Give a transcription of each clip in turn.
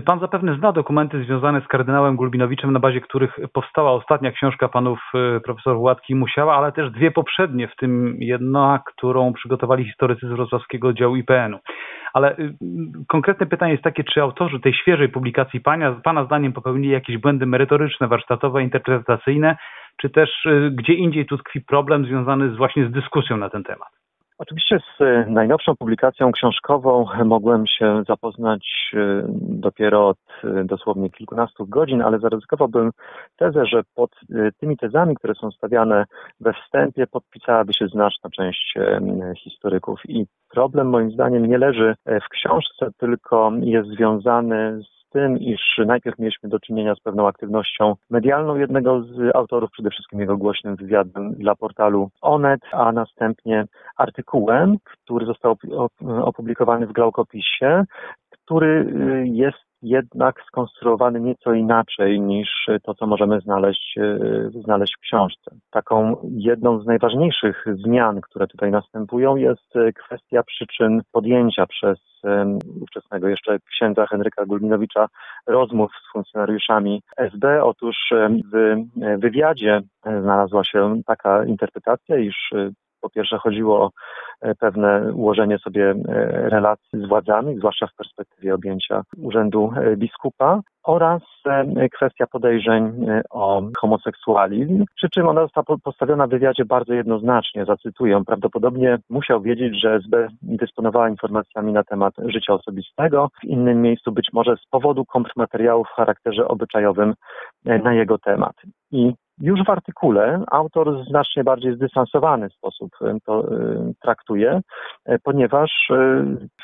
Pan zapewne zna dokumenty związane z kardynałem Gulbinowiczem, na bazie których powstała ostatnia książka panów e, profesor Władki Musiała, ale też dwie poprzednie, w tym jedna, którą przygotowali historycy z wrocławskiego działu IPN-u. Ale y, konkretne pytanie jest takie, czy autorzy tej świeżej publikacji pana, pana zdaniem popełnili jakieś błędy merytoryczne, warsztatowe, interpretacyjne, czy też y, gdzie indziej tu tkwi problem związany z, właśnie z dyskusją na ten temat? Oczywiście z e, najnowszą publikacją książkową mogłem się zapoznać e, dopiero od e, dosłownie kilkunastu godzin, ale zaryzykowałbym tezę, że pod tymi tezami, które są stawiane we wstępie, podpisałaby się znaczna część historyków. I problem moim zdaniem nie leży w książce, tylko jest związany z tym, iż najpierw mieliśmy do czynienia z pewną aktywnością medialną jednego z autorów, przede wszystkim jego głośnym wywiadem dla portalu Onet, a następnie artykułem, który został opublikowany w Glaukopisie, który y, jest jednak skonstruowany nieco inaczej niż to, co możemy znaleźć, e, znaleźć w książce. Taką jedną z najważniejszych zmian, które tutaj następują, jest e, kwestia przyczyn podjęcia przez e, ówczesnego jeszcze księdza Henryka Gulminowicza rozmów z funkcjonariuszami SB. Otóż w wywiadzie znalazła się taka interpretacja, iż po pierwsze chodziło o e, pewne ułożenie sobie e, relacji z władzami, zwłaszcza w perspektywie objęcia urzędu e, biskupa oraz kwestia podejrzeń o homoseksualizm, przy czym ona została postawiona w wywiadzie bardzo jednoznacznie, zacytuję, prawdopodobnie musiał wiedzieć, że SB dysponowała informacjami na temat życia osobistego, w innym miejscu być może z powodu kontrmateriałów w charakterze obyczajowym na jego temat. I już w artykule autor w znacznie bardziej zdystansowany sposób to traktuje, e, ponieważ e,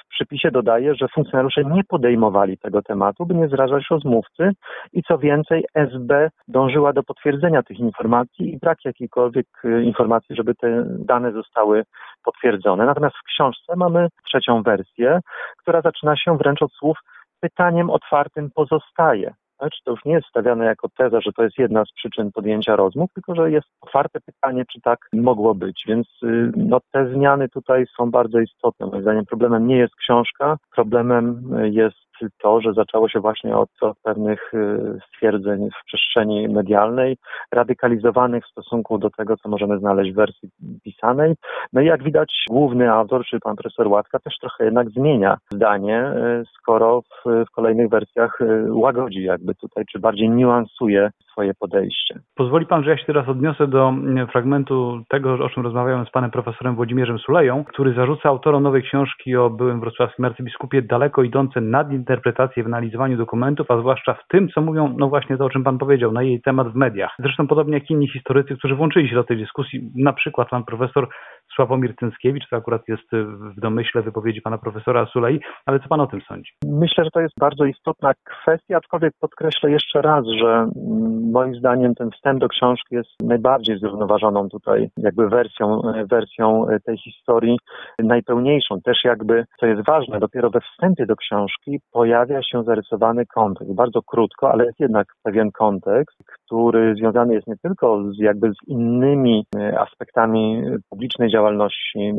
w przypisie dodaje, że funkcjonariusze nie podejmowali tego tematu, by nie zrażać rozmówcy i co więcej SB dążyła do potwierdzenia tych informacji i brak jakiejkolwiek e, informacji, żeby te dane zostały potwierdzone. Natomiast w książce mamy trzecią wersję, która zaczyna się wręcz od słów pytaniem otwartym pozostaje. Czy to już nie jest stawiane jako teza, że to jest jedna z przyczyn podjęcia rozmów, tylko że jest otwarte pytanie, czy tak mogło być. Więc y, no, te zmiany tutaj są bardzo istotne. Moim zdaniem problemem nie jest książka, problemem jest to, że zaczęło się właśnie od, od pewnych y, stwierdzeń w przestrzeni medialnej, radykalizowanych w stosunku do tego, co możemy znaleźć w wersji pisanej. No i jak widać, główny autor, czyli pan profesor Łatka, też trochę jednak zmienia zdanie, y, skoro w, w kolejnych wersjach y, łagodzi jakby tutaj, czy bardziej niuansuje swoje podejście. Pozwoli pan, że ja się teraz odniosę do mm, fragmentu tego, o czym rozmawiałem z panem profesorem Włodzimierzem Suleją, który zarzuca autorom nowej książki o byłym wrocławskim arcybiskupie daleko idące nadinterpretacje w analizowaniu dokumentów, a zwłaszcza w tym, co mówią, no właśnie to, o czym pan powiedział, na jej temat w mediach. Zresztą podobnie jak inni historycy, którzy włączyli się do tej dyskusji, na przykład pan profesor Sławomir Cęckiewicz, to akurat jest w domyśle wypowiedzi pana profesora Sulei, ale co pan o tym sądzi? Myślę, że to jest bardzo istotna kwestia, aczkolwiek podkreślę jeszcze raz, że mm, moim zdaniem ten wstęp do książki jest najbardziej zrównoważoną tutaj jakby wersją, wersją tej historii, najpełniejszą. Też jakby, co jest ważne, dopiero we wstępie do książki pojawia się zarysowany kontekst. Bardzo krótko, ale jest jednak pewien kontekst, który związany jest nie tylko z jakby z innymi aspektami publicznej działalności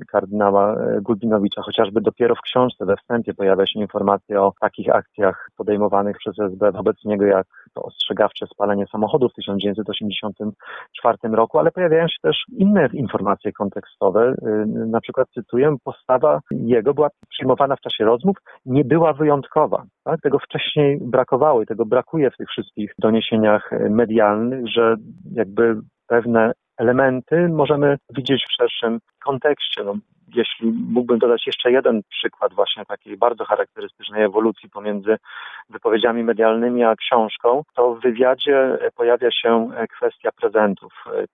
kardynała Gulbinowicza, chociażby dopiero w książce we wstępie pojawia się informacja o takich akcjach podejmowanych przez SB wobec niego, jak to ostrzegawcze spalenie samochodu w 1984 roku, ale pojawiają się też inne informacje kontekstowe. Y, na przykład cytuję, postawa jego była przyjmowana w czasie rozmów, nie była wyjątkowa. Tak? Tego wcześniej brakowało i tego brakuje w tych wszystkich doniesieniach medialnych, że jakby pewne elementy możemy widzieć w szerszym kontekście. No, jeśli mógłbym dodać jeszcze jeden przykład właśnie takiej bardzo charakterystycznej ewolucji pomiędzy wypowiedziami medialnymi a książką, to w wywiadzie pojawia się kwestia prezentów,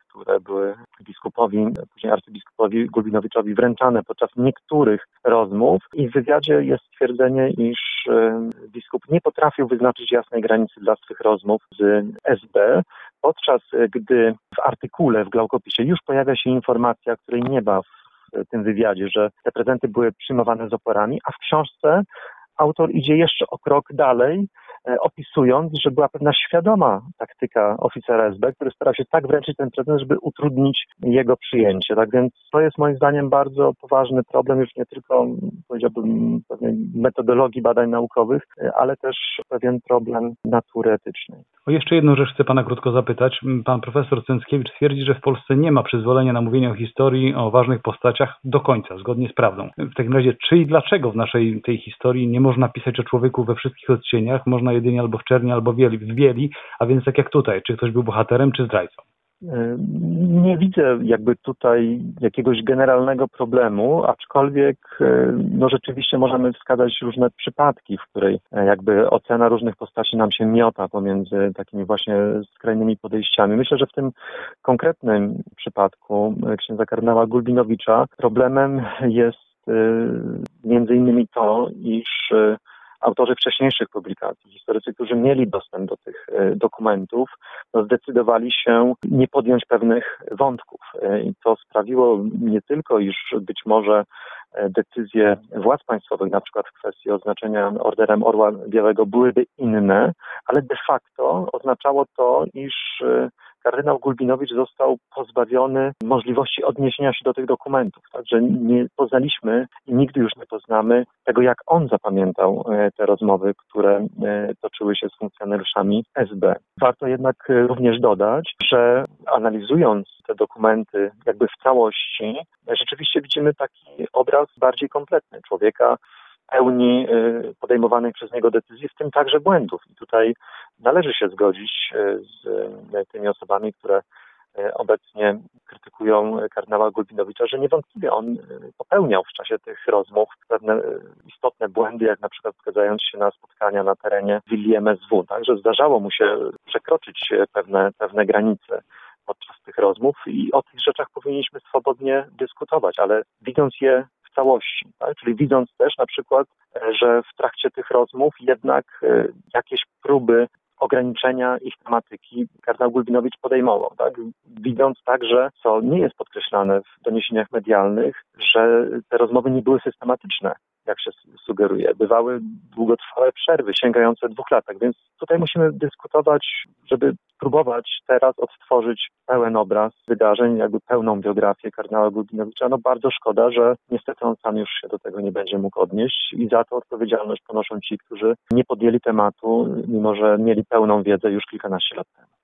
które były biskupowi, później arcybiskupowi Gulbinowiczowi wręczane podczas niektórych rozmów i w wywiadzie jest stwierdzenie, iż e, biskup nie potrafił wyznaczyć jasnej granicy dla swych rozmów z SB, podczas gdy w artykule w Glaukopisie już pojawia się informacja, której nie ma w tym wywiadzie, że te prezenty były przyjmowane z oporami, a w książce autor idzie jeszcze o krok dalej e, opisując, że była pewna świadoma taktyka oficera SB, który starał się tak wręczyć ten prezent, żeby utrudnić jego przyjęcie. Tak więc to jest moim zdaniem bardzo poważny problem, już nie tylko powiedziałbym pewnej metodologii badań naukowych, e, ale też pewien problem natury etycznej. O jeszcze jedną rzecz chcę pana krótko zapytać. Pan profesor Cęckiewicz twierdzi, że w Polsce nie ma przyzwolenia na mówienie o historii, o ważnych postaciach do końca, zgodnie z prawdą. W takim razie, czy i dlaczego w naszej tej historii nie można pisać o człowieku we wszystkich odcieniach, można jedynie albo w czerni, albo w bieli, w bieli, a więc tak jak tutaj, czy ktoś był bohaterem, czy zdrajcą? Nie widzę jakby tutaj jakiegoś generalnego problemu, aczkolwiek no rzeczywiście możemy wskazać różne przypadki, w której jakby ocena różnych postaci nam się miota pomiędzy takimi właśnie skrajnymi podejściami. Myślę, że w tym konkretnym przypadku księdza kardynała Gulbinowicza problemem jest między innymi to, iż autorzy wcześniejszych publikacji, historycy, którzy mieli dostęp do tych e, dokumentów, no zdecydowali się nie podjąć pewnych wątków. E, I to sprawiło nie tylko, iż być może e, decyzje władz państwowych, na przykład w kwestii oznaczenia orderem Orła Białego, byłyby inne, ale de facto oznaczało to, iż kardynał Gulbinowicz został pozbawiony możliwości odniesienia się do tych dokumentów. Także nie poznaliśmy i nigdy już nie poznamy tego, jak on zapamiętał e, te rozmowy, które e, toczyły się z funkcjonariuszami SB. Warto jednak e, również dodać, że analizując te dokumenty jakby w całości, rzeczywiście widzimy taki obraz bardziej kompletny człowieka, pełni y, podejmowanych przez niego decyzji, w tym także błędów. I tutaj należy się zgodzić y, z y, tymi osobami, które obecnie krytykują kardynała Gulbinowicza, że niewątpliwie on popełniał w czasie tych rozmów pewne istotne błędy, jak na przykład zgadzając się na spotkania na terenie willi MSW. Także zdarzało mu się przekroczyć pewne, pewne granice podczas tych rozmów i o tych rzeczach powinniśmy swobodnie dyskutować, ale widząc je całości. Tak? Czyli widząc też na przykład, e, że w trakcie tych rozmów jednak e, jakieś próby ograniczenia ich tematyki kardynał Gulbinowicz podejmował. Tak? Widząc także, co nie jest podkreślane w doniesieniach medialnych, że te rozmowy nie były systematyczne, jak się sugeruje. Bywały długotrwałe przerwy sięgające dwóch lat. Tak więc tutaj musimy dyskutować, żeby próbować teraz odtworzyć pełen obraz wydarzeń, jakby pełną biografię kardynała Gulbinowicza. No bardzo szkoda, że niestety on sam już się do tego nie będzie mógł odnieść i za to odpowiedzialność ponoszą ci, którzy nie podjęli tematu, mimo że mieli pełną wiedzę już kilkanaście lat temu.